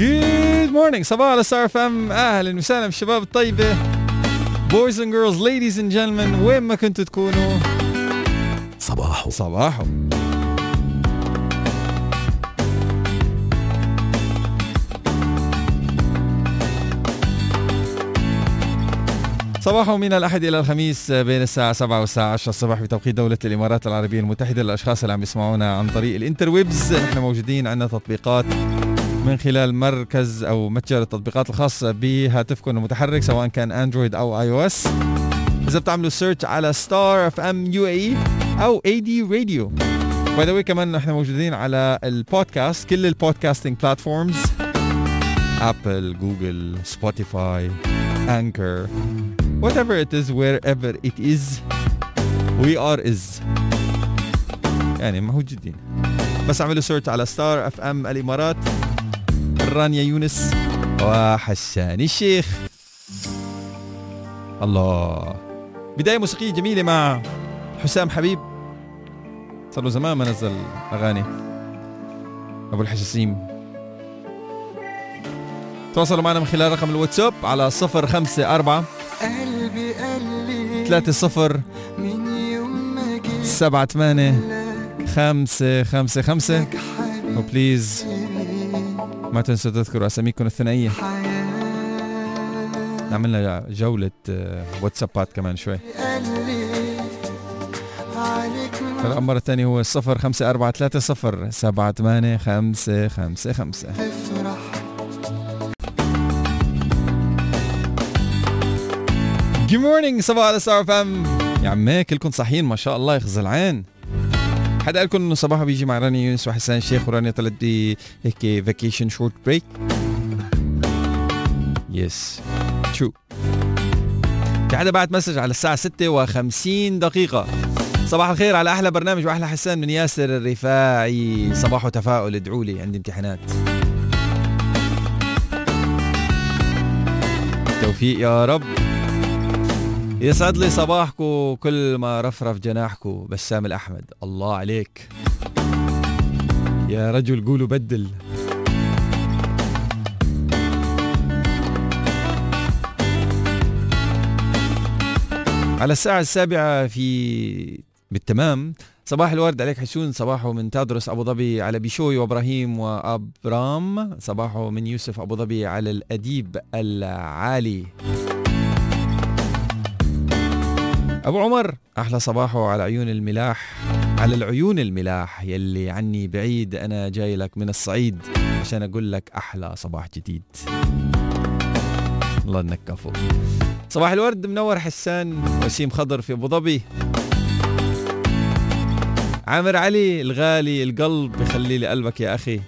Good morning صباح على Star FM أهلا وسهلا بالشباب الطيبه boys and girls ladies and gentlemen وين ما كنتوا تكونوا صباحو. صباحو. صباحو من الأحد إلى الخميس بين الساعة 7 والساعة 10 الصباح بتوقيت دولة الإمارات العربية المتحدة للأشخاص اللي عم يسمعونا عن طريق ال interwebs. نحن موجودين عندنا تطبيقات من خلال مركز أو متجر التطبيقات الخاص بهاتفكم المتحرك سواء كان Android أو iOS إذا بتعملوا search على Star FM UAE أو AD Radio by the كمان نحن موجودين على البودكاست كل ال podcasting platforms Apple Google Spotify Anchor whatever it is wherever it is we are is. يعني موجودين. بس اعملوا search على Star FM الإمارات. رانيا يونس. وحسان الشيخ. الله. بداية موسيقية جميلة مع حسام حبيب. صار له زمان ما نزل أغاني. أبو الحساسيم تواصلوا معنا من خلال رقم الواتساب على 054 قلبي قلبي ثلاثة صفر من يوم ما جيت سبعة ثمانية خمسة خمسة خمسة. وبليز ما تنسوا تذكروا أساميكم الثنائية عملنا جولة آه، واتسابات كمان شوي. الرقم مرة ثانية هو صفر خمسة أربعة ثلاثة صفر سبعة ثمانية خمسة خمسة خمسة. Good morning صباح على Star FM يا عمي كلكم صحيين ما شاء الله يخزى العين. حدا قال لكم إنه صباحه بيجي مع رانيا يونس وحسان الشيخ ورانيا طلعت ب هيك vacation short break yes true في حدا بعت message على الساعة 6 و50 دقيقة. صباح الخير على أحلى برنامج وأحلى حسان من ياسر الرفاعي. صباح وتفاؤل ادعوا لي عندي امتحانات. توفيق يا رب. يسعد لي صباحكم كل ما رفرف جناحكم بسام الأحمد. الله عليك. يا رجل قولوا بدل. على الساعة السابعة في بالتمام صباح الورد عليك حسون صباحه من تادرس أبو ظبي على بيشوي وإبراهيم وأبرام صباحه من يوسف أبو ظبي على الأديب العالي. أبو عمر أحلى صباحه على عيون الملاح على العيون الملاح يلي عني بعيد أنا جاي لك من الصعيد عشان أقول لك أحلى صباح جديد. الله نكفو صباح الورد منور حسان وسيم خضر في أبو ظبي. عامر علي الغالي القلب بخلي لي قلبك يا أخي.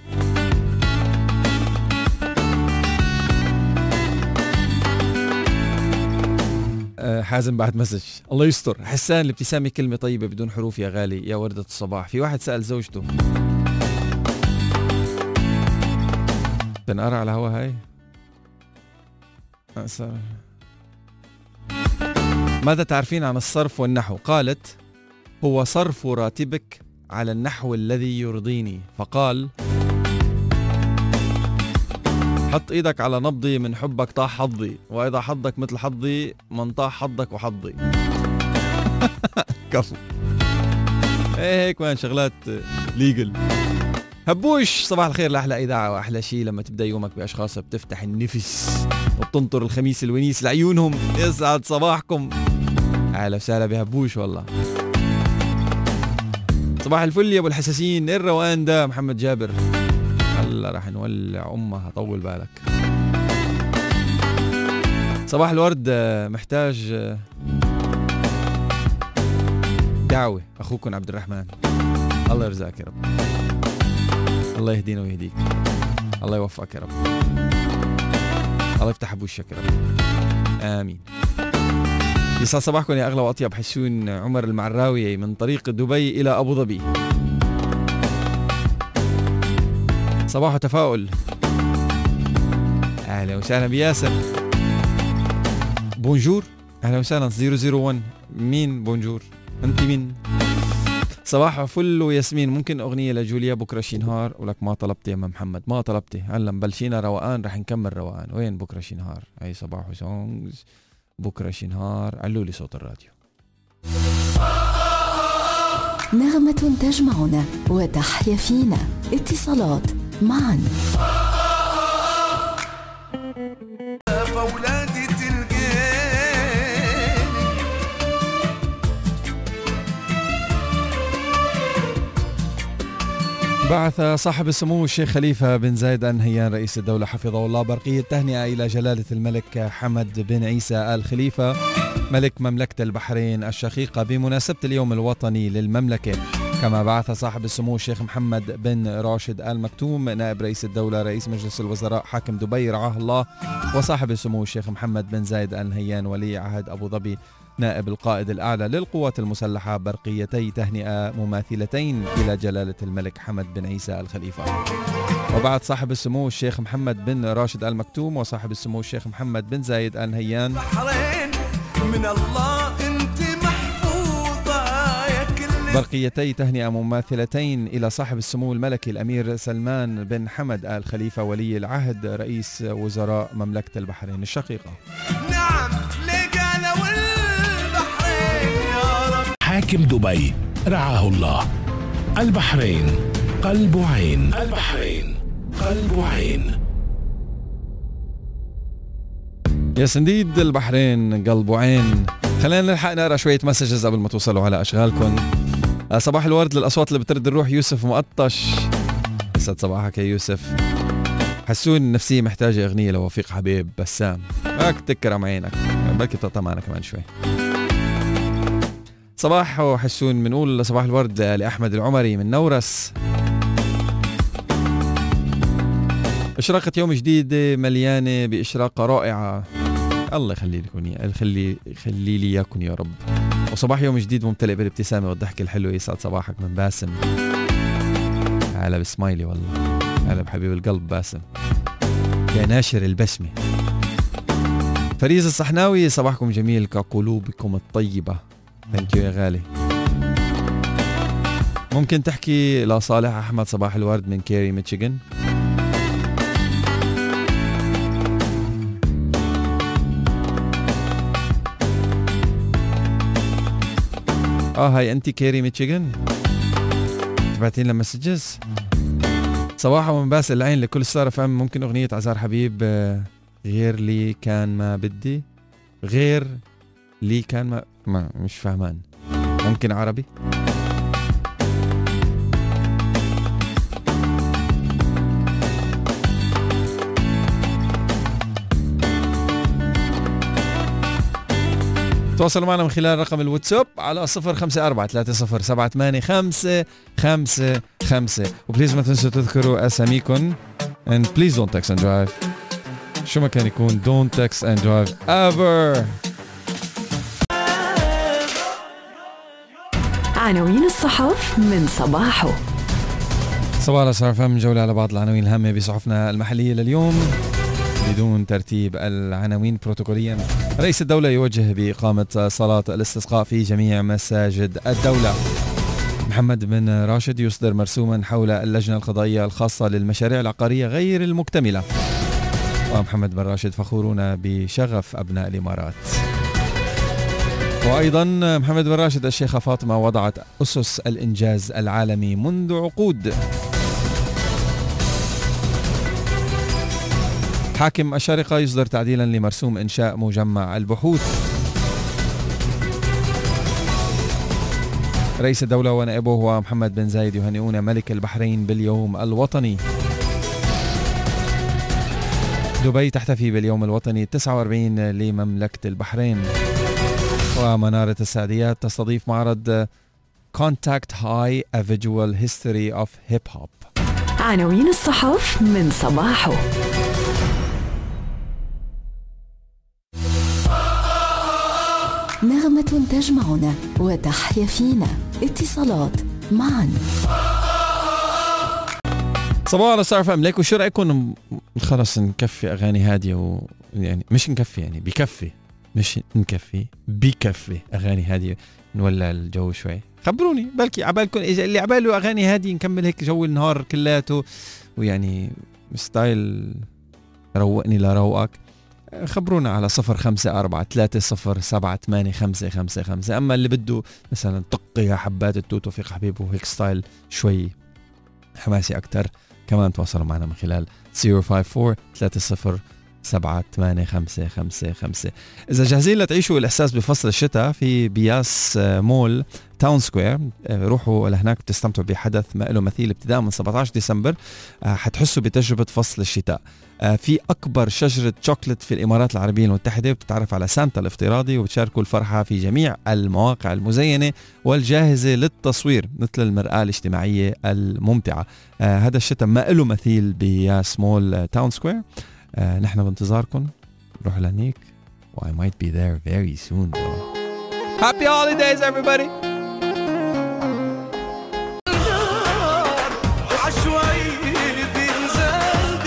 حازم بعد مسج. الله يستر. حسان الابتسامة كلمة طيبة بدون حروف يا غالي يا وردة الصباح. في واحد سأل زوجته. تنقرا على هوا هاي؟ آه، صار. ماذا تعرفين عن الصرف والنحو؟ قالت هو صرف راتبك على النحو الذي يرضيني. فقال حط إيدك على نبضي من حبك طاح حظي وإذا حظك مثل حظي من طاح حظك وحظي. كفو. إيه هيك وين شغلات ليجل هبوش صباح الخير لأحلى إذاعة وأحلى شيء لما تبدأ يومك بأشخاص بتفتح النفس وبتنطر الخميس الونيس لعيونهم. يسعد صباحكم. أهلا وسهلا بهبوش والله. صباح الفل يا أبو الحساسين. إيه الروقان ده؟ محمد جابر. هلا راح نولع أمها طول بالك. صباح الورد محتاج دعوة أخوكم عبد الرحمن. الله يرزقك يا رب. الله يهدينا ويهديك. الله يوفقك يا رب. الله يفتح بوشك يا رب. آمين. يسعد صباحكم يا أغلى وأطيب. حسون عمر المعراوي من طريق دبي إلى أبو ظبي. صباح تفاؤل أهلا وسهلا بياسر. bonjour. أهلا وسهلا. 001 مين bonjour؟ أنت مين؟ صباح فل وياسمين. ممكن أغنية لجوليا بكرة شي نهار؟ ولك ما طلبتي يا محمد. ما طلبتي. هلا مبلشينا روقان. رح نكمل روقان. وين بكرة شي نهار؟ أي صباح و songs. بكرة شي نهار. علوا لي صوت الراديو. نغمة تجمعنا وتحيا فينا. اتصالات معا فولادي بعث صاحب السمو الشيخ خليفة بن زايد آل نهيان رئيس الدولة حفظه الله برقية تهنئة إلى جلالة الملك حمد بن عيسى آل خليفة ملك مملكة البحرين الشقيقة بمناسبة اليوم الوطني للمملكة. كما بعث صاحب السمو الشيخ محمد بن راشد آل مكتوم نائب رئيس الدولة رئيس مجلس الوزراء حاكم دبي رعاه الله وصاحب السمو الشيخ محمد بن زايد آل نهيان ولي عهد أبو ظبي نائب القائد الأعلى للقوات المسلحة برقيتي تهنئة مماثلتين إلى جلالة الملك حمد بن عيسى الخليفة. وبعد صاحب السمو الشيخ محمد بن راشد آل مكتوم وصاحب السمو الشيخ محمد بن زايد آل نهيان من الله. برقيتي تهنئة مماثلتين إلى صاحب السمو الملكي الأمير سلمان بن حمد آل خليفة ولي العهد رئيس وزراء مملكة البحرين الشقيقة. نعم والبحرين يا رب. حاكم دبي رعاه الله. البحرين قلب عين. البحرين قلب عين. يا سنديد البحرين قلب وعين خلينا نلحق نقرأ شوية مسجز قبل ما توصلوا على أشغالكم. آه، صباح الورد للأصوات اللي بترد الروح. يوسف مقطش. يسعد صباحك يا يوسف. حسون النفسية محتاجة أغنية لوفيق حبيب بسام. هاك تكرم عينك بلكي بتقطع معنا كمان شوي. صباح وحسون بنقول صباح الورد لأحمد العمري من نورس. إشراقة يوم جديد مليانة بإشراقة رائعة. الله يخلي لكم يخلي يخلي لي إياكم يا رب. وصباح يوم جديد ممتلئ بالابتسامة والضحك الحلو. يسعد صباحك من باسم. هلا بسمايلي والله. هلا بحبيب القلب باسم. يا ناشر البسمة. فريز الصحناوي صباحكم جميل كقلوبكم الطيبة. thank you يا غالي. ممكن تحكي لصالح أحمد صباح الورد من كيري ميشيغان آه هاي انت كيري ميشيغان تبعتين لنا مسجز صباح ومن باس العين لكل ستار اف ام. ممكن أغنية عزار حبيب آه، غير لي كان ما بدي غير لي كان ما, ما مش فاهمان ممكن عربي؟ تواصلوا معنا من خلال رقم الواتساب على 054 3078 555 وبليز ما تنسوا تذكروا أساميكم. And please don't text and drive. شو ما كان يكون don't text and drive ever. عناوين الصحف من صباحه. صباح الخير فهم جولة على بعض العناوين الهامة بصحفنا المحلية لليوم بدون ترتيب العناوين بروتوكوليا. رئيس الدولة يوجه بإقامة صلاة الاستسقاء في جميع مساجد الدولة. محمد بن راشد يصدر مرسوما حول اللجنة القضائية الخاصة للمشاريع العقارية غير المكتملة. ومحمد بن راشد فخورون بشغف أبناء الإمارات. وأيضا محمد بن راشد الشيخة فاطمة وضعت أسس الإنجاز العالمي منذ عقود. حاكم الشارقة يصدر تعديلا لمرسوم إنشاء مجمع البحوث. رئيس الدولة ونائبه ومحمد بن زايد يهنئون ملك البحرين باليوم الوطني. دبي تحتفي باليوم الوطني 49 لمملكة البحرين. ومنارة السعديات تستضيف معرض Contact High A Visual History of Hip Hop. عناوين الصحف من صباحه. نغمة تجمعنا وتحيا فينا اتصالات معا. صباح الخير فهم ليكو شو رأيكم؟ خلص نكفي أغاني هادية و يعني مش نكفي يعني بكفي. مش نكفي بكفي أغاني هادية. نولع الجو شوي. خبروني. بلكي عبالكم اللي عباله أغاني هادي نكمل هيك جو النهار كلاته ويعني style روقني لروقك. خبرونا على صفر خمسة أربعة ثلاثة صفر سبعة ثمانية خمسة خمسة خمسة. أما اللي بده مثلا طق يا حبات التوتو توفيق حبيبه هيك style شوي حماسي أكتر كمان تواصلوا معنا من خلال 054 30 سبعة ثمانية خمسة خمسة خمسة. إذا جاهزين لتعيشوا الإحساس بفصل الشتاء في بياس آه، مول تاون سكوير آه، روحوا لهناك بتستمتعوا بحدث ما له مثيل ابتداء من 17 ديسمبر. آه، حتحسوا بتجربة فصل الشتاء. في أكبر شجرة شوكلت في الإمارات العربية المتحدة بتتعرف على سانتا الافتراضي وبتشاركوا الفرحة في جميع المواقع المزينة والجاهزة للتصوير مثل المرآة الاجتماعية الممتعة. هذا الشتاء ما له مثيل بياس مول تاون سكوير آه، نحن بانتظاركم روحوا لهنيك و I might be there very soon bro. Happy holidays everybody عشوائي بينزل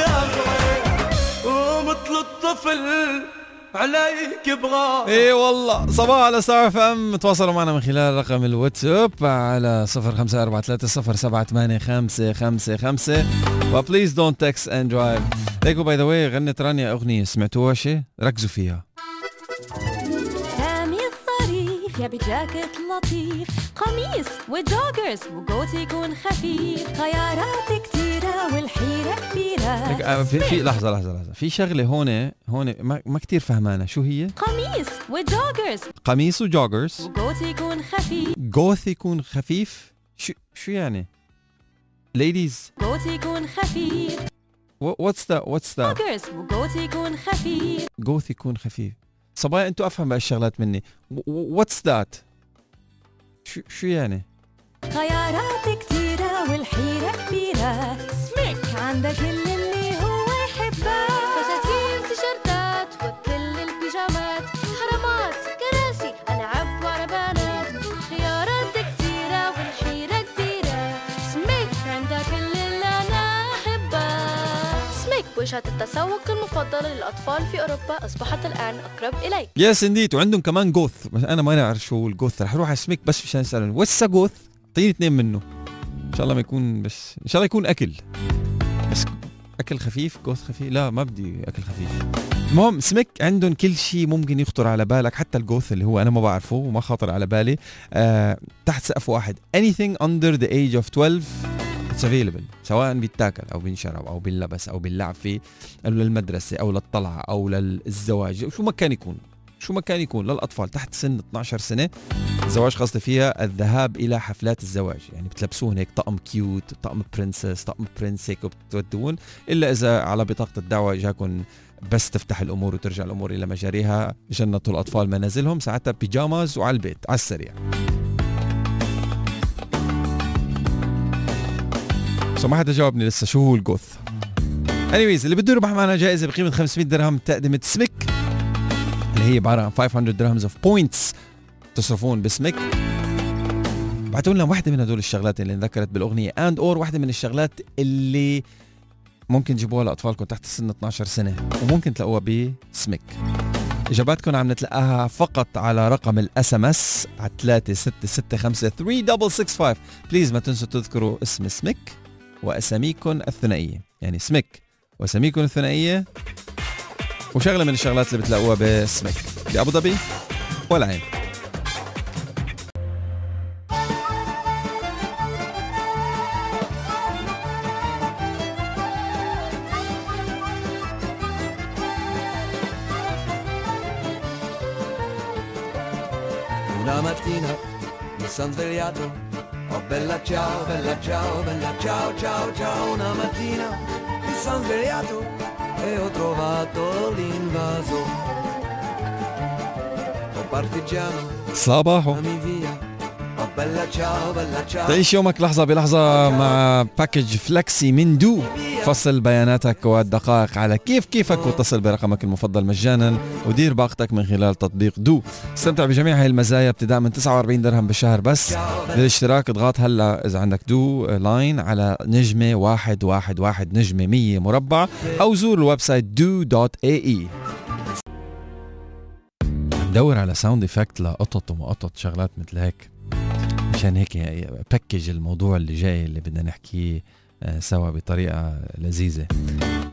عليك بغار إي والله صباح على ستار اف ام. تواصلوا معنا من خلال رقم الواتساب على 0543 و please don't text and drive ليكو by the way غنت رانيا أغنية سمعتوها شي؟ ركزوا فيها. الظريف يبي جاكيت لطيف قميص و joggers وجوتي يكون خفيف خيارات كتيرة والحيرة كبيرة. آه، في, في لحظة لحظة لحظة. في شغلة هون هون ما, ما كثير فهمانه شو هي؟ قميص وجوجرز. قميص وجوجرز. وجوتي يكون خفيف. جوث يكون خفيف؟ شو شو يعني؟ ladies جوتي يكون خفيف. what's the what's the joggers وجوتي يكون خفيف. جوث يكون خفيف. صبايا أنتوا أفهم بهالشغلات الشغلات مني. what's that شو شو يعني؟ خيارات كتيرة والحيرة كبيرة. سميك عندك اللي وجهة التسوق المفضلة للأطفال في أوروبا. أصبحت الآن أقرب إليك. yes indeed وعندهم كمان جوث أنا ما أعرف شو الجوث رح أروح على سميك بس مشان اسالهم what's a جوث أعطيني اثنين منه. إن شاء الله ما يكون بس إن شاء الله يكون أكل. بس أكل خفيف جوث خفيف. لا ما بدي أكل خفيف. المهم سميك عندهم كل شيء ممكن يخطر على بالك حتى الجوث اللي هو أنا ما بعرفه وما خاطر على بالي. آه تحت سقف واحد. Anything under the age of 12 it's available. سواء بيتاكل أو بينشرب أو بينلبس أو بينلعب فيه للمدرسة أو للطلعة أو للزواج. شو ما كان يكون. شو ما كان يكون للأطفال تحت سن 12 سنة الزواج قصدي فيها الذهاب إلى حفلات الزواج. يعني بتلبسون هيك طقم cute طقم princess طقم prince هيك وبتودون إلا إذا على بطاقة الدعوة جاكم بس تفتح الأمور وترجع الأمور إلى مجاريها جنة الأطفال منازلهم ساعتها pajamas وعلى البيت على السريع. ما حدا جاوبني لسه. شو هو الجوث anyways اللي بده يربح معنا جائزة بقيمة 500 درهم تقدمه سميك اللي هي عبارة عن 500 dirhams of points تصرفون باسمك. بعتوا لنا واحدة من هدول الشغلات اللي انذكرت بالأغنية and or واحدة من الشغلات اللي ممكن تجيبوها لأطفالكم تحت سن 12 سنة وممكن تلاقوها بسميك إجاباتكم عم نتلقاها فقط على رقم ال SMS على 3665 3665 بليز ما تنسوا تذكروا اسم سمك وأساميكم الثنائية. يعني سمك وأساميكم الثنائية وشغلة من الشغلات اللي بتلاقوها بسمك بأبو ظبي والعين. Una mattina mi son svegliato, Oh bella ciao, bella ciao, bella ciao, ciao, ciao, una mattina mi sono svegliato e ho trovato l'invaso. Oh partigiano, Sabaho. dammi via تعيش يومك لحظة بلحظة مع باكج فلكسي من دو فصل بياناتك والدقائق على كيف كيفك واتصل برقمك المفضل مجانا ودير باقتك من خلال تطبيق دو. استمتع بجميع هاي المزايا ابتداء من 49 درهم بالشهر بس. للاشتراك اضغط هلا إذا عندك دو line على نجمة واحد واحد واحد نجمة 100 مربع أو زور ال website دو dot ae دور على sound effect لقطط ومقطط شغلات مثل هيك. مشان هيك package الموضوع اللي جاي اللي بدنا نحكيه آه، سوا بطريقة لذيذة.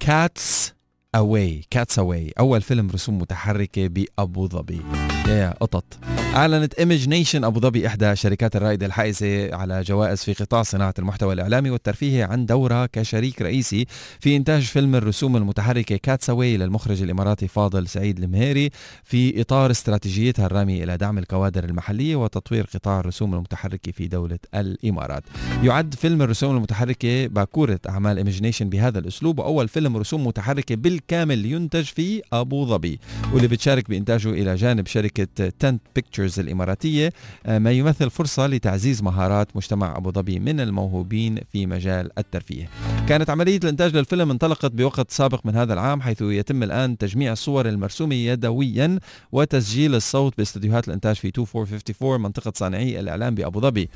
Catsaway Catsaway أول فيلم رسوم متحركة بأبو ظبي. يا قطط. أعلنت إيمج نيشن أبو ظبي إحدى الشركات الرائدة الحائزة على جوائز في قطاع صناعة المحتوى الإعلامي والترفيهي عن دورها كشريك رئيسي في إنتاج فيلم الرسوم المتحركة Catsaway للمخرج الإماراتي فاضل سعيد المهيري في إطار استراتيجيتها الرامية إلى دعم الكوادر المحلية وتطوير قطاع الرسوم المتحركة في دولة الإمارات. يعد فيلم الرسوم المتحركة باكورة أعمال إيمج نيشن بهذا الأسلوب وأول فيلم رسوم متحركة بالكامل ينتج في أبو ظبي. واللي بتشارك بإنتاجه إلى جانب شركة تنت بيكتشرز الإماراتية آه، ما يمثل فرصة لتعزيز مهارات مجتمع أبو ظبي من الموهوبين في مجال الترفيه. كانت عملية الإنتاج للفيلم انطلقت بوقت سابق من هذا العام حيث يتم الآن تجميع الصور المرسومة يدويا وتسجيل الصوت باستديوهات الإنتاج في 2454 منطقة صانعي الإعلام بأبو ظبي.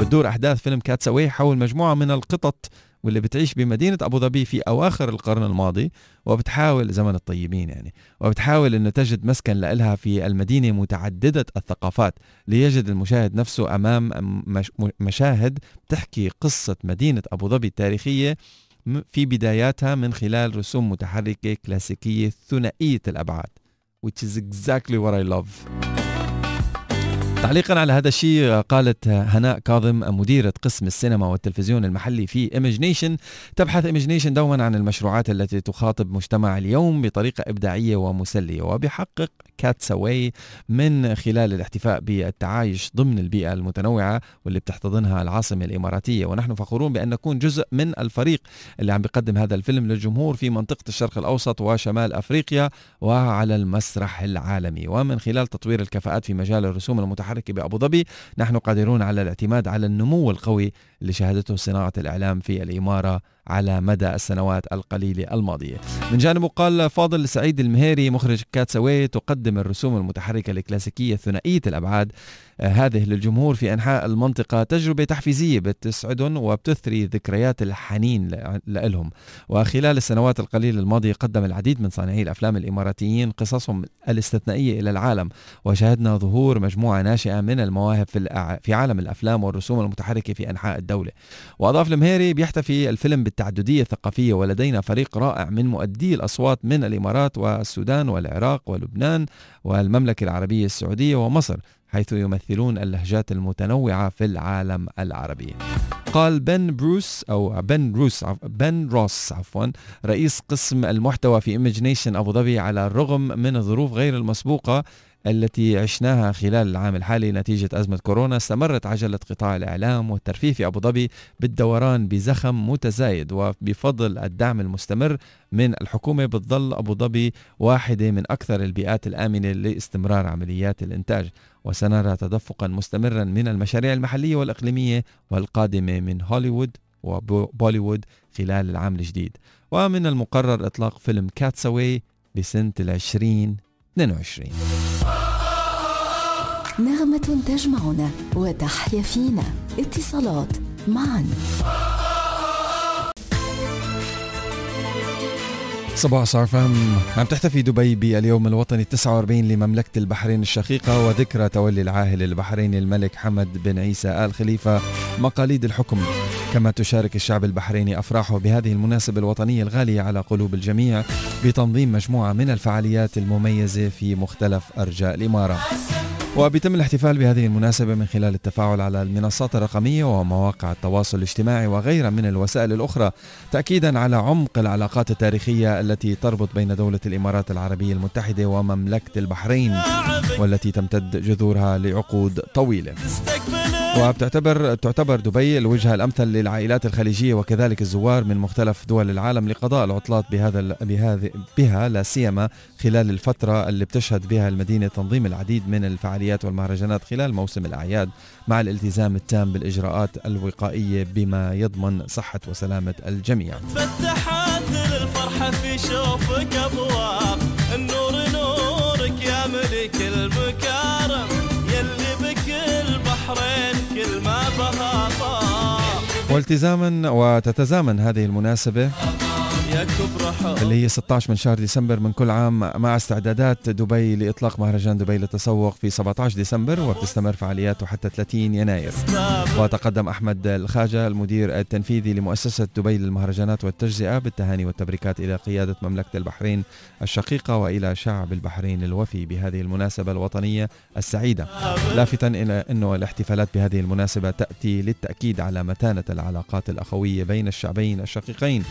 بتدور أحداث فيلم كاتساوي حول مجموعة من القطط واللي بتعيش بمدينة أبو ظبي في أواخر القرن الماضي وبتحاول زمن الطيبين يعني وبتحاول أنه تجد مسكن لإلها في المدينة متعددة الثقافات ليجد المشاهد نفسه أمام مش مشاهد تحكي قصة مدينة أبو ظبي التاريخية في بداياتها من خلال رسوم متحركة كلاسيكية ثنائية الأبعاد which is exactly what I love. تعليقا على هذا الشيء قالت هناء كاظم مديرة قسم السينما والتلفزيون المحلي في ايمجنيشن تبحث ايمجنيشن دوما عن المشروعات التي تخاطب مجتمع اليوم بطريقة إبداعية ومسلية وبحقق Catsaway من خلال الاحتفاء بالتعايش ضمن البيئة المتنوعة واللي بتحتضنها العاصمة الإماراتية. ونحن فخورون بأن نكون جزء من الفريق اللي عم بيقدم هذا الفيلم للجمهور في منطقة الشرق الأوسط وشمال أفريقيا وعلى المسرح العالمي. ومن خلال تطوير الكفاءات في مجال الرسوم المتحركة بأبو ظبي. نحن قادرون على الاعتماد على النمو القوي اللي شهدته صناعة الإعلام في الإمارة على مدى السنوات القليلة الماضية. من جانبه قال فاضل سعيد المهيري مخرج كاتسوي تقدم الرسوم المتحركة الكلاسيكية ثنائية الأبعاد. هذه للجمهور في أنحاء المنطقة تجربة تحفيزية بتسعدهم وبتثري ذكريات الحنين لهم وخلال السنوات القليلة الماضية قدم العديد من صانعي الأفلام الإماراتيين قصصهم الاستثنائية إلى العالم. وشاهدنا ظهور مجموعة ناشئة من المواهب في, في عالم الأفلام والرسوم المتحركة في أنحاء الدولة. وأضاف المهيري بيحتفي الفيلم بالتعددية الثقافية ولدينا فريق رائع من مؤدي الأصوات من الإمارات والسودان والعراق ولبنان والمملكة العربية السعودية ومصر حيث يمثلون اللهجات المتنوعة في العالم العربي. قال بن بروس أو بن روس بن روس عفوا رئيس قسم المحتوى في إيمجنيشن أبو ظبي على الرغم من الظروف غير المسبوقة التي عشناها خلال العام الحالي نتيجة أزمة كورونا استمرت عجلة قطاع الإعلام والترفيه في أبو ظبي بالدوران بزخم متزايد وبفضل الدعم المستمر من الحكومة بتظل أبو ظبي واحدة من أكثر البيئات الآمنة لاستمرار عمليات الإنتاج وسنرى تدفقا مستمرا من المشاريع المحلية والإقليمية والقادمة من هوليوود وبوليوود خلال العام الجديد. ومن المقرر إطلاق فيلم كاتساوي بسنة العشرين 22 نغمة تجمعنا وتحيا فينا. اتصالات معا. صباح صار فهم عم تحتفي دبي باليوم الوطني 49 لمملكة البحرين الشقيقة وذكرى تولي العاهل البحريني الملك حمد بن عيسى آل خليفة مقاليد الحكم. كما تشارك الشعب البحريني أفراحه بهذه المناسبة الوطنية الغالية على قلوب الجميع بتنظيم مجموعة من الفعاليات المميزة في مختلف أرجاء الإمارة. وبيتم الاحتفال بهذه المناسبة من خلال التفاعل على المنصات الرقمية ومواقع التواصل الاجتماعي وغيرها من الوسائل الأخرى تأكيدا على عمق العلاقات التاريخية التي تربط بين دولة الإمارات العربية المتحدة ومملكة البحرين والتي تمتد جذورها لعقود طويلة. وبتعتبر تعتبر دبي الوجهة الأمثل للعائلات الخليجية وكذلك الزوار من مختلف دول العالم لقضاء العطلات بهذا بهذه بها لا سيما خلال الفترة اللي بتشهد بها المدينة تنظيم العديد من الفعاليات والمهرجانات خلال موسم الأعياد مع الالتزام التام بالإجراءات الوقائية بما يضمن صحة وسلامة الجميع. فتحات للفرحة في شوفك أبواب والتزاما وتتزامن هذه المناسبة. اللي هي 16 من شهر ديسمبر من كل عام مع استعدادات دبي لإطلاق مهرجان دبي للتسوق في 17 ديسمبر وبتستمر فعالياته حتى 30 يناير. وتقدم أحمد الخاجة المدير التنفيذي لمؤسسة دبي للمهرجانات والتجزئة بالتهاني والتبريكات إلى قيادة مملكة البحرين الشقيقة وإلى شعب البحرين الوفي بهذه المناسبة الوطنية السعيدة. لافتا إلى أنه الاحتفالات بهذه المناسبة تأتي للتأكيد على متانة العلاقات الأخوية بين الشعبين الشقيقين.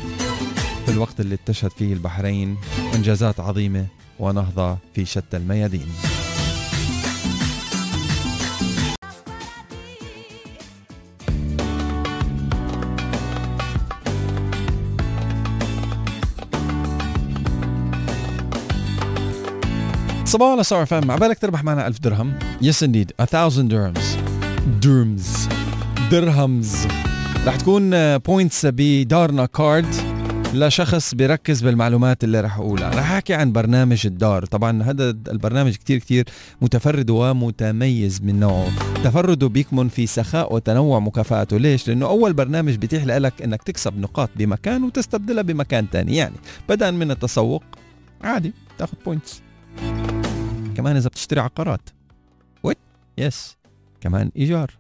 في الوقت اللي تشهد فيه البحرين إنجازات عظيمة ونهضة في شتى الميادين. صباحو على ستار أف إم عبالك تربح معنا ألف درهم. yes indeed 1000 درهمز درمز درهمز رح تكون بوينتس بدارنا كارد لشخص بيركز بالمعلومات اللي رح أقولها. رح أحكي عن برنامج الدار. طبعا هذا البرنامج كتير كتير متفرد ومتميز من نوعه. تفرده بيكمن في سخاء وتنوع مكافآته. ليش؟ لأنه أول برنامج بيتيح لك إنك تكسب نقاط بمكان وتستبدلها بمكان تاني. يعني بدءا من التسوق عادي تاخذ points كمان إذا بتشتري عقارات. what? yes كمان إيجار.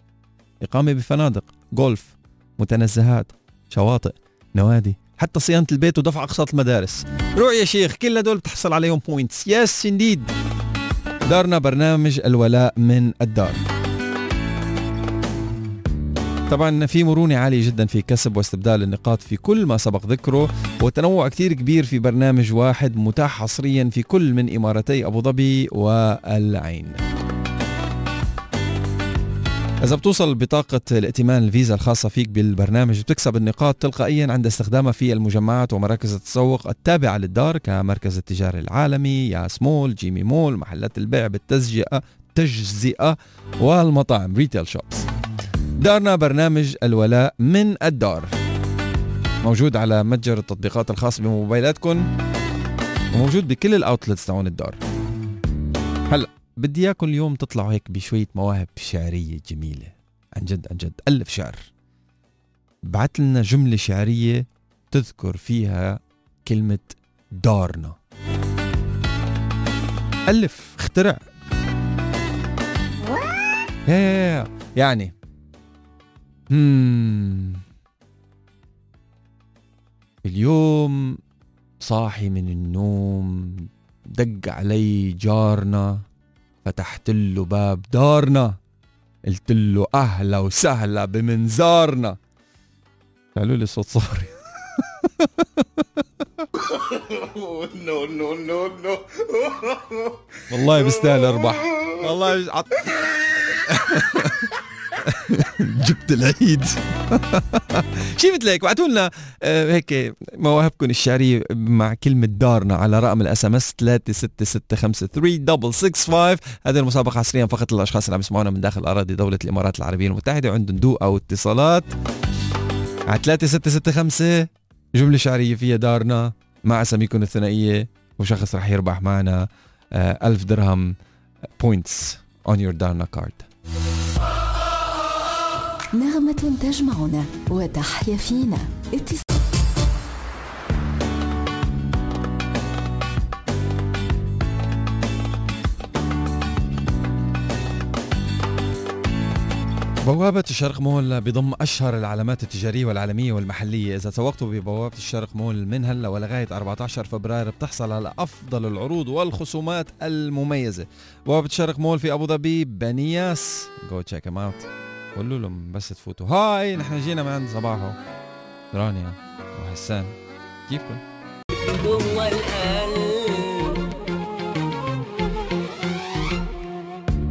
إقامة بفنادق جولف متنزهات شواطئ نوادي. حتى صيانة البيت ودفع أقساط المدارس. روح يا شيخ كل هدول بتحصل عليهم points yes indeed دارنا برنامج الولاء من الدار. طبعا في مرونة عالية جدا في كسب واستبدال النقاط في كل ما سبق ذكره وتنوع كثير كبير في برنامج واحد متاح حصريا في كل من إمارتي أبو ظبي والعين. إذا بتوصل بطاقة الائتمان الفيزا الخاصة فيك بالبرنامج بتكسب النقاط تلقائيا عند استخدامها في المجمعات ومراكز التسوق التابعة للدار كمركز التجاري العالمي يا سمول جيمي مول محلات البيع بالتجزئة تجزئة والمطاعم retail shops دارنا برنامج الولاء من الدار. موجود على متجر التطبيقات الخاص بموبايلاتكم وموجود بكل الاوتلتس تاعون الدار. هلا. بدي إياكم اليوم تطلعوا هيك بشوية مواهب شعرية جميلة. عن جد عن جد ألف شعر. بعت لنا جملة شعرية تذكر فيها كلمة دارنا. ألف اخترع. يعني. hmm. اليوم صاحي من النوم دق علي جارنا. فتحت له باب دارنا قلت له أهلا وسهلا بمن زارنا قالوا لي صوت صاري no no no no والله بستاهل اربح والله. جبت العيد. شي مثل هيك بعتوا لنا آه، هيك مواهبكم الشعرية مع كلمة دارنا على رقم الإس إم إس 36653 هذه المسابقة حصريا فقط للاشخاص اللي عم يسمعونا من داخل أراضي دولة الإمارات العربية المتحدة. وعندهم ضوء أو اتصالات على 3665 جملة شعرية فيها دارنا مع أساميكم الثنائية وشخص رح يربح معنا آه، ألف درهم points on your دارنا card نغمة تجمعنا وتحيا فينا. بوابة الشرق مول بضم أشهر العلامات التجارية والعالمية والمحلية. إذا تسوقتوا ببوابة الشرق مول من هلا ولغاية 14 فبراير بتحصل على أفضل العروض والخصومات المميزة. بوابة الشرق مول في أبو ظبي بنياس check them out قولوا لهم بس تفوتوا. hi نحن جينا من عند صباحو رانيا وحسان كيفكم؟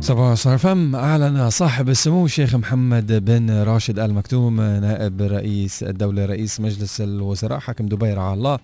صباح صار فم. أعلن صاحب السمو الشيخ محمد بن راشد آل مكتوم نائب رئيس الدولة رئيس مجلس الوزراء حاكم دبي رعاه الله.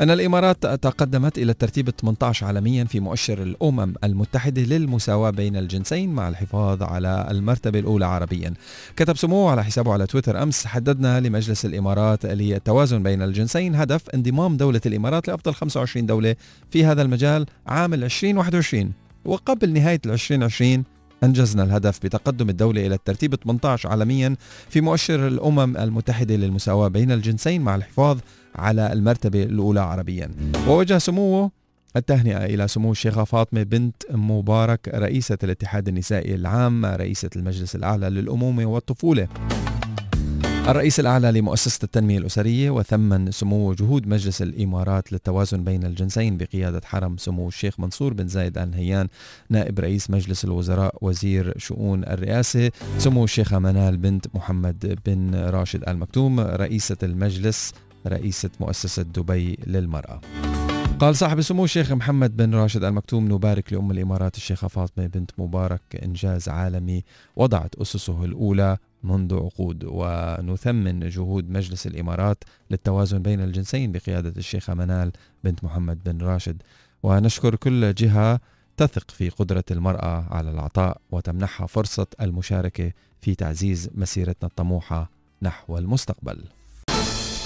أن الإمارات تقدمت إلى الترتيب 18 عالميا في مؤشر الأمم المتحدة للمساواة بين الجنسين مع الحفاظ على المرتبة الأولى عربيا. كتب سموه على حسابه على تويتر أمس حددنا لمجلس الإمارات للتوازن بين الجنسين هدف انضمام دولة الإمارات لأفضل 25 دولة في هذا المجال عام 2021 وقبل نهاية 2020 أنجزنا الهدف بتقدم الدولة إلى الترتيب 18 عالميا في مؤشر الأمم المتحدة للمساواة بين الجنسين مع الحفاظ على المرتبة الأولى عربيا. ووجه سموه التهنئة إلى سمو الشيخة فاطمة بنت مبارك رئيسة الاتحاد النسائي العام رئيسة المجلس الأعلى للأمومة والطفولة. الرئيس الأعلى لمؤسسة التنمية الأسرية وثمن سمو جهود مجلس الإمارات للتوازن بين الجنسين بقيادة حرم سمو الشيخ منصور بن زايد آل نهيان نائب رئيس مجلس الوزراء وزير شؤون الرئاسة سمو الشيخة منال بنت محمد بن راشد آل مكتوم رئيسة المجلس رئيسة مؤسسة دبي للمرأة. قال صاحب سمو الشيخ محمد بن راشد المكتوم نبارك لأم الإمارات الشيخة فاطمة بنت مبارك إنجاز عالمي وضعت أسسه الأولى منذ عقود ونثمن جهود مجلس الإمارات للتوازن بين الجنسين بقيادة الشيخة منال بنت محمد بن راشد. ونشكر كل جهة تثق في قدرة المرأة على العطاء وتمنحها فرصة المشاركة في تعزيز مسيرتنا الطموحة نحو المستقبل.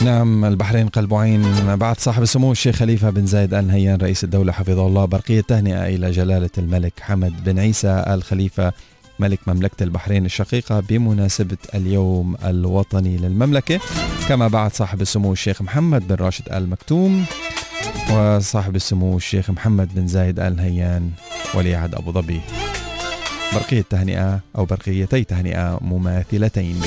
نعم البحرين قلب عين. بعد صاحب السمو الشيخ خليفة بن زايد آل نهيان رئيس الدولة حفظه الله برقية تهنئة إلى جلالة الملك حمد بن عيسى آل خليفة ملك مملكة البحرين الشقيقة بمناسبة اليوم الوطني للمملكة. كما بعد صاحب السمو الشيخ محمد بن راشد آل مكتوم وصاحب السمو الشيخ محمد بن زايد آل نهيان ولي عهد أبو ظبي. برقية تهنئة أو برقيتي تهنئة مماثلتين.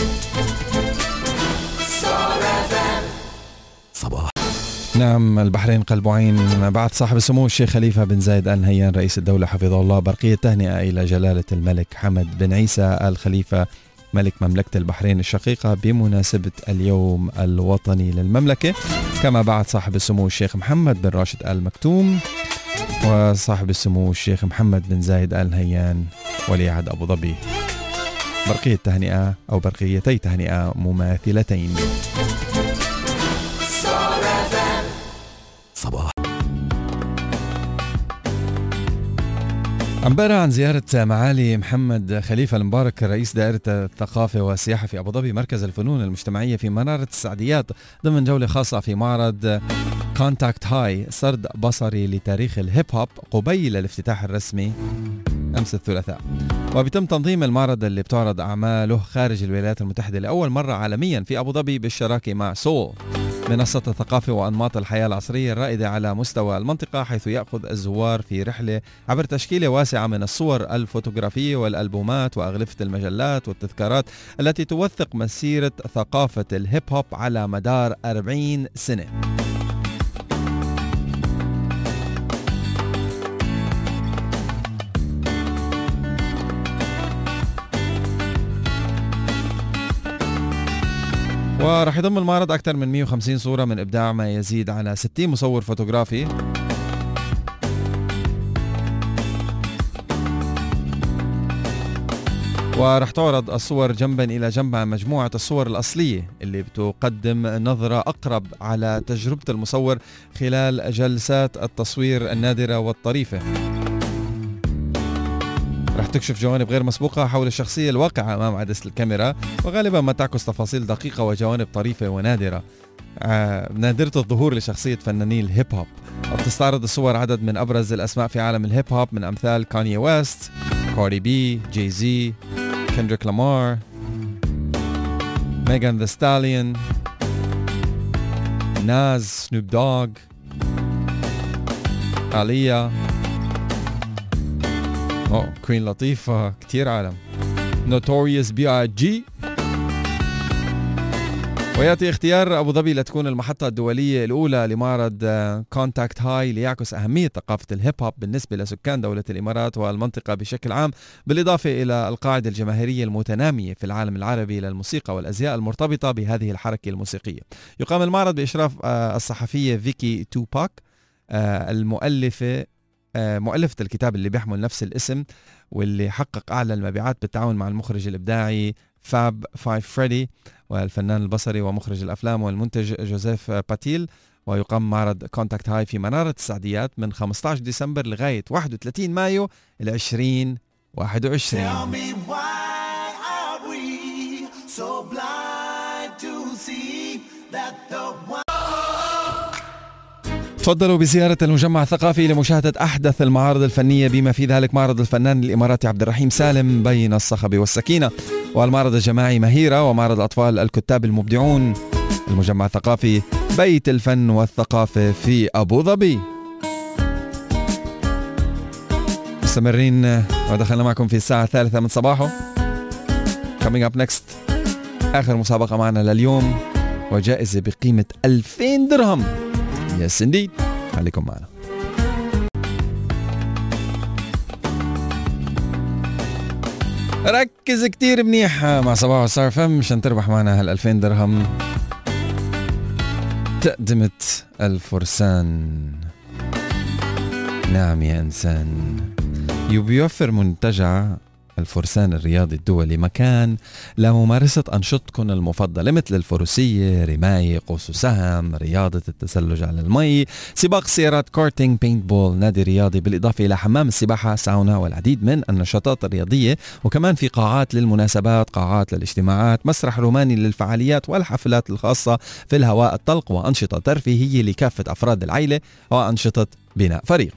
نعم البحرين قلب عين. بعد صاحب السمو الشيخ خليفة بن زايد آل نهيان رئيس الدولة حفظه الله برقية تهنئة إلى جلالة الملك حمد بن عيسى آل خليفة ملك مملكة البحرين الشقيقة بمناسبة اليوم الوطني للمملكة. كما بعد صاحب السمو الشيخ محمد بن راشد آل مكتوم وصاحب السمو الشيخ محمد بن زايد آل نهيان ولي عهد أبو ظبي. برقية تهنئة أو برقيتي تهنئة مماثلتين. صباح امبارح عن زيارة معالي محمد خليفة المبارك رئيس دائرة الثقافة والسياحة في أبو ظبي مركز الفنون المجتمعية في منارة السعديات ضمن جولة خاصة في معرض Contact High سرد بصري لتاريخ الهيب هوب قبيل الافتتاح الرسمي أمس الثلاثاء. وبيتم تنظيم المعرض اللي بتعرض أعماله خارج الولايات المتحدة لأول مرة عالميا في أبو ظبي بالشراكة مع سول. منصة الثقافة وأنماط الحياة العصرية الرائدة على مستوى المنطقة حيث يأخذ الزوار في رحلة عبر تشكيلة واسعة من الصور الفوتوغرافية والألبومات وأغلفة المجلات والتذكارات التي توثق مسيرة ثقافة الهيب هوب على مدار 40 سنة. وراح يضم المعرض أكثر من 150 صورة من إبداع ما يزيد على 60 مصور فوتوغرافي. ورح تعرض الصور جنبا إلى جنب مع مجموعة الصور الأصلية اللي بتقدم نظرة أقرب على تجربة المصور خلال جلسات التصوير النادرة والطريفة. تكشف جوانب غير مسبوقة حول الشخصية الواقعة أمام عدسة الكاميرا وغالبا ما تعكس تفاصيل دقيقة وجوانب طريفة ونادرة. آه نادرة الظهور لشخصية فناني الهيب هوب. وبتستعرض الصور عدد من أبرز الأسماء في عالم الهيب هوب من أمثال كاني ويست كاردي بي جي زي كندريك لامار ميغان ذا ستاليون ناز سنوب دوغ آليا oh كوين لطيفة كتير عالم نوتوريوس بي اي جي ويأتي اختيار أبو ظبي لتكون المحطة الدولية الأولى لمعرض Contact High ليعكس أهمية ثقافة الهيب هوب بالنسبة لسكان دولة الإمارات والمنطقة بشكل عام بالإضافة إلى القاعدة الجماهيرية المتنامية في العالم العربي للموسيقى والأزياء المرتبطة بهذه الحركة الموسيقية. يقام المعرض بإشراف آه، الصحفية فيكي توباك آه، المؤلفة آه، مؤلفة الكتاب اللي بيحمل نفس الاسم واللي حقق أعلى المبيعات بالتعاون مع المخرج الإبداعي فاب فايف فريدي والفنان البصري ومخرج الأفلام والمنتج جوزيف باتيل ويقام معرض Contact High في منارة السعديات من 15 ديسمبر لغاية 31 مايو ل 2021 me why are we so blind to see that the one تفضلوا بزيارة المجمع الثقافي لمشاهدة أحدث المعارض الفنية بما في ذلك معرض الفنان الإماراتي عبد الرحيم سالم بين الصخب والسكينة. والمعرض الجماعي مهيرة ومعرض الأطفال الكتاب المبدعون. المجمع الثقافي بيت الفن والثقافة في أبو ظبي. مستمرين ودخلنا معكم في الساعة الثالثة من صباحه. Coming up next آخر مسابقة معنا لليوم وجائزة بقيمة 2000 درهم. يس انديد خليكم معنا. ركز كتير منيح مع صباح وصار فم. مشان تربح معنا هال 2000 درهم. تقدمة الفرسان. نعم يا إنسان. يوفر منتجع الفرسان الرياضي الدولي مكان لممارسة أنشطتكم المفضلة مثل الفروسية، رماية، قوس وسهم، رياضة التزلج على المي، سباق سيارات karting، paintball، نادي رياضي بالإضافة إلى حمام السباحة، ساونا والعديد من النشاطات الرياضية وكمان في قاعات للمناسبات، قاعات للاجتماعات، مسرح روماني للفعاليات والحفلات الخاصة في الهواء الطلق وأنشطة ترفيهية لكافة أفراد العائلة وأنشطة بناء فريق.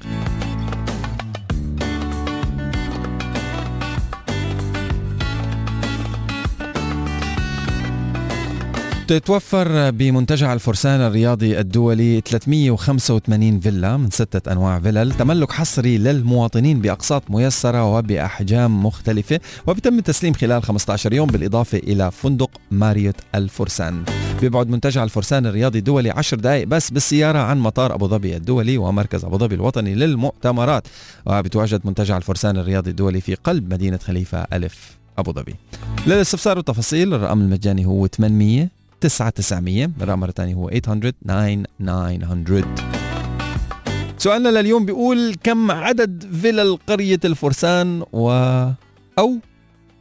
تتوفر بمنتجع الفرسان الرياضي الدولي 385 فيلا من ستة أنواع فيلل تملك حصري للمواطنين بأقساط ميسرة وبأحجام مختلفة وبيتم التسليم خلال 15 يوم بالإضافة إلى فندق ماريوت الفرسان. بيبعد منتجع الفرسان الرياضي الدولي 10 دقائق بس بالسيارة عن مطار أبو ظبي الدولي ومركز أبو ظبي الوطني للمؤتمرات. وبتواجد منتجع الفرسان الرياضي الدولي في قلب مدينة خليفة ألف أبو ظبي. للاستفسار والتفاصيل الرقم المجاني هو 800 9900 الرقم مرة ثانية هو 800 9900 سؤالنا لليوم بيقول كم عدد فيلل قرية الفرسان و أو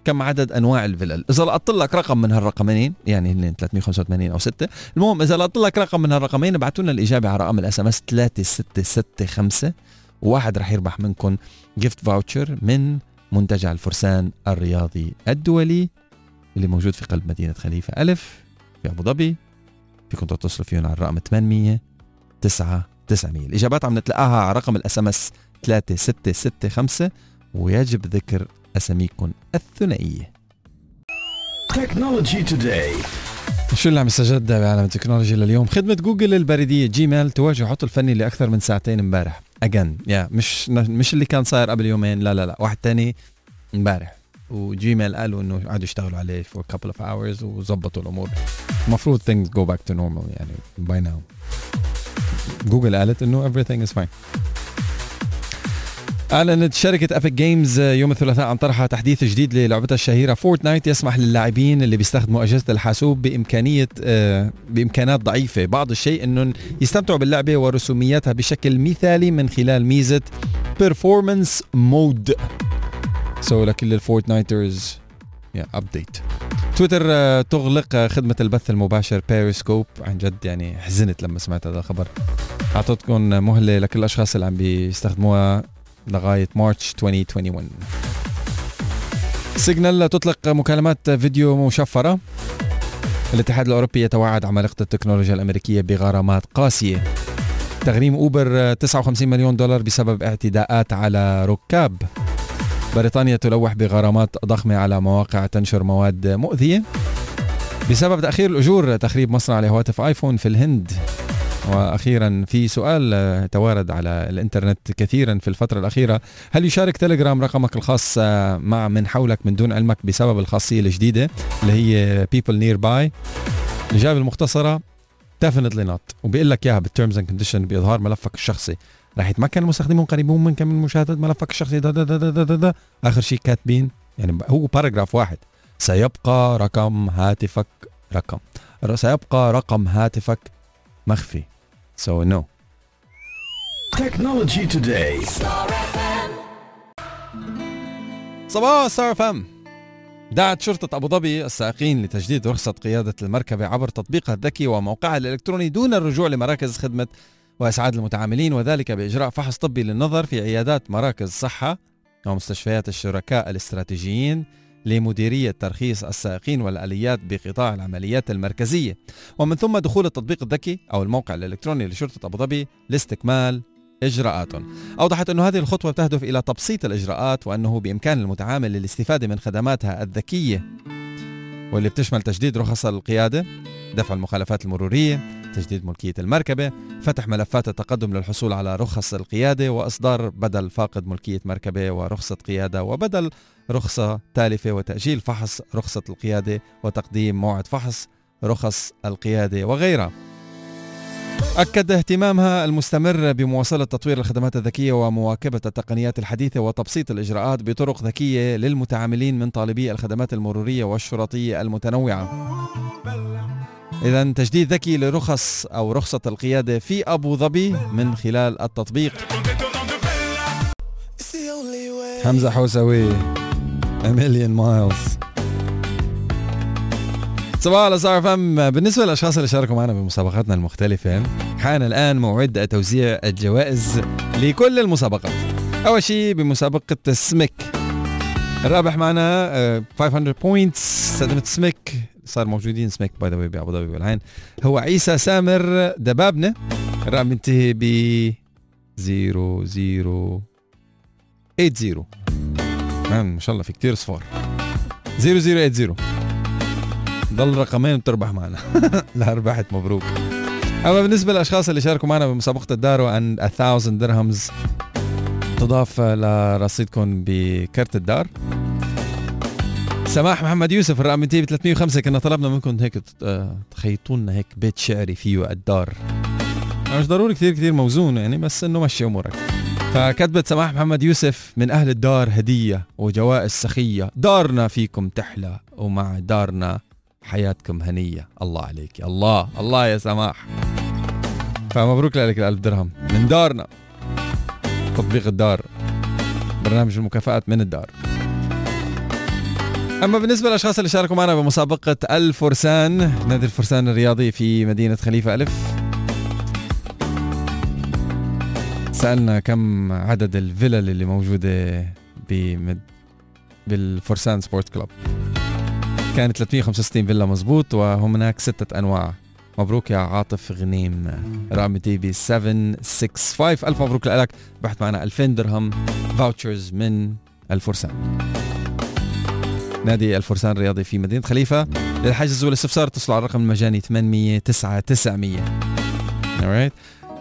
كم عدد أنواع الفلل؟ إذا لقطت لك رقم من هالرقمين يعني هن 385 أو 6 المهم إذا لقطت لك رقم من هالرقمين ابعثوا لنا الإجابة على رقم ال SMS 3665 وواحد رح يربح منكم gift voucher من منتجع الفرسان الرياضي الدولي اللي موجود في قلب مدينة خليفة. ألف في أبو ظبي فيكم تتصلوا فيهم على الرقم 800 9 900 الإجابات عم نتلقاها على رقم ال SMS 3665 ويجب ذكر أساميكم الثنائية. Technology Today شو اللي عم يستجد بعالم التكنولوجيا لليوم؟ خدمة جوجل البريدية جيميل تواجه عطل فني لأكثر من ساعتين امبارح. again yeah. مش مش اللي كان صاير قبل يومين لا لا لا واحد تاني امبارح. وجيميل قالوا إنه قعدوا يشتغلوا عليه for a couple of hours وظبطوا الأمور. المفروض things go back to normal يعني by now. جوجل قالت إنه everything is fine. أعلنت شركة Epic Games يوم الثلاثاء عن طرحها تحديث جديد للعبتها الشهيرة فورتنايت يسمح للاعبين اللي بيستخدموا أجهزة الحاسوب بإمكانية آه، بإمكانات ضعيفة. بعض الشيء أنهم يستمتعوا باللعبة ورسومياتها بشكل مثالي من خلال ميزة Performance Mode. so لكل ال Fortniters. Yeah update تويتر آه، تغلق خدمة البث المباشر بيريسكوب عن جد يعني حزنت لما سمعت هذا الخبر. أعطتكم مهلة لكل الأشخاص اللي عم بيستخدموها لغاية March 2021 سيجنال تطلق مكالمات فيديو مشفرة. الاتحاد الأوروبي يتوعد عمالقة التكنولوجيا الأمريكية بغرامات قاسية. تغريم أوبر 59 مليون دولار بسبب اعتداءات على ركاب. بريطانيا تلوح بغرامات ضخمة على مواقع تنشر مواد مؤذية بسبب تأخير الأجور. تخريب مصنع لهواتف آيفون في الهند. وأخيرا في سؤال توارد على الإنترنت كثيرا في الفترة الأخيرة. هل يشارك تليجرام رقمك الخاص مع من حولك من دون علمك بسبب الخاصية الجديدة اللي هي people nearby الإجابة المختصرة definitely not وبيقول لك إياها بال terms and condition بإظهار ملفك الشخصي. راح يتمكن المستخدمون قريبون منك من مشاهدة ملفك الشخصي. دا دا دا دا دا دا. آخر شيء كاتبين يعني هو paragraph واحد. سيبقى رقم هاتفك رقم. سيبقى رقم هاتفك مخفي. So no. Technology Today. صباحو على ستار FM دعت شرطة أبو ظبي السائقين لتجديد رخصة قيادة المركبة عبر تطبيقها الذكي وموقعها الإلكتروني دون الرجوع لمراكز خدمة وإسعاد المتعاملين وذلك بإجراء فحص طبي للنظر في عيادات مراكز صحة ومستشفيات الشركاء الاستراتيجيين لمديرية ترخيص السائقين والآليات بقطاع العمليات المركزية. ومن ثم دخول التطبيق الذكي أو الموقع الإلكتروني لشرطة أبو ظبي لاستكمال إجراءاتهم أوضحت أن هذه الخطوة تهدف إلى تبسيط الإجراءات وأنه بإمكان المتعامل الاستفادة من خدماتها الذكية. واللي بتشمل تجديد رخص القيادة دفع المخالفات المرورية تجديد ملكية المركبة فتح ملفات التقدم للحصول على رخص القيادة وإصدار بدل فاقد ملكية مركبة ورخصة قيادة وبدل رخصة تالفة وتأجيل فحص رخصة القيادة وتقديم موعد فحص رخص القيادة وغيرها. أكد اهتمامها المستمر بمواصلة تطوير الخدمات الذكية ومواكبة التقنيات الحديثة وتبسيط الإجراءات بطرق ذكية للمتعاملين من طالبي الخدمات المرورية والشرطية المتنوعة. إذا تجديد ذكي لرخص أو رخصة القيادة في أبو ظبي من خلال التطبيق. حمزة حوسوي million miles. صباح على صار فم. بالنسبة للأشخاص اللي شاركوا معنا بمسابقاتنا المختلفة حان الآن موعد توزيع الجوائز لكل المسابقات. أول شيء بمسابقة سميك. الرابح معنا آه، 500 بوينتس صدمة سميك صار موجودين. سميك باي ذا بأبو ظبي والعين. هو عيسى سامر دبابنة. الرقم بينتهي ب 0080 مان ما شاء الله في كتير صفار. 0080 ضل رقمين بتربح معنا. لا ربحت مبروك. أما بالنسبة للأشخاص اللي شاركوا معنا بمسابقة الدارو عن 1000 درهمز تضاف لرصيدكم بكرت الدار. سماح محمد يوسف الرقم بينتهي ب 305 كنا طلبنا منكم هيك آه، تخيطوا لنا هيك بيت شعري فيه الدار. مش ضروري كثير كثير موزون يعني بس إنه مشي أمورك. فكتبت سماح محمد يوسف من أهل الدار هدية وجوائز سخية. دارنا فيكم تحلى ومع دارنا حياتكم هنية. الله عليك الله الله يا سماح. فمبروك لك الألف درهم. من دارنا تطبيق الدار. برنامج المكافآت من الدار. أما بالنسبة للأشخاص اللي شاركوا معنا بمسابقة الفرسان نادي الفرسان الرياضي في مدينة خليفة ألف. سألنا كم عدد الفلل اللي موجودة بمد... بالفرسان Sport Club. كانت 365 فيلا مزبوط وهناك ستة أنواع. مبروك يا عاطف غنيم. رقم TB 765 ألف مبروك لك. ربحت معنا 2000 درهم. vouchers من الفرسان. نادي الفرسان الرياضي في مدينة خليفة. للحجز والاستفسار اتصلوا على الرقم المجاني 800 9900 alright.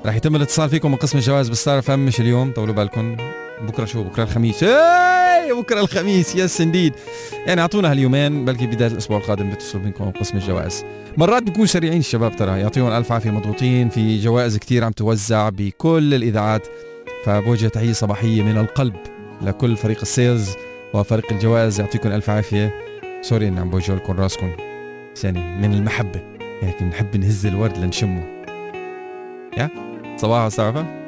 رح يتم الاتصال فيكم من قسم الجوائز بالستار FM مش اليوم. طولوا بالكم. بكرة شو؟ بكرة الخميس. إيه! بكرة الخميس. yes indeed يعني أعطونا هاليومين بلكي بداية الأسبوع القادم بيتصلوا منكم قسم الجوائز. مرات بيكون سريعين الشباب ترى. يعطيهم ألف عافية مضغوطين. في جوائز كتير عم توزع بكل الإذاعات. فبوجه تحية صباحية من القلب لكل فريق ال sales. وفريق الجوائز يعطيكم ألف عافية. sorry إني عم بوجع لكم راسكم. يعني من المحبة. هيك بنحب نهز الورد لنشمه. يا صباح السعفه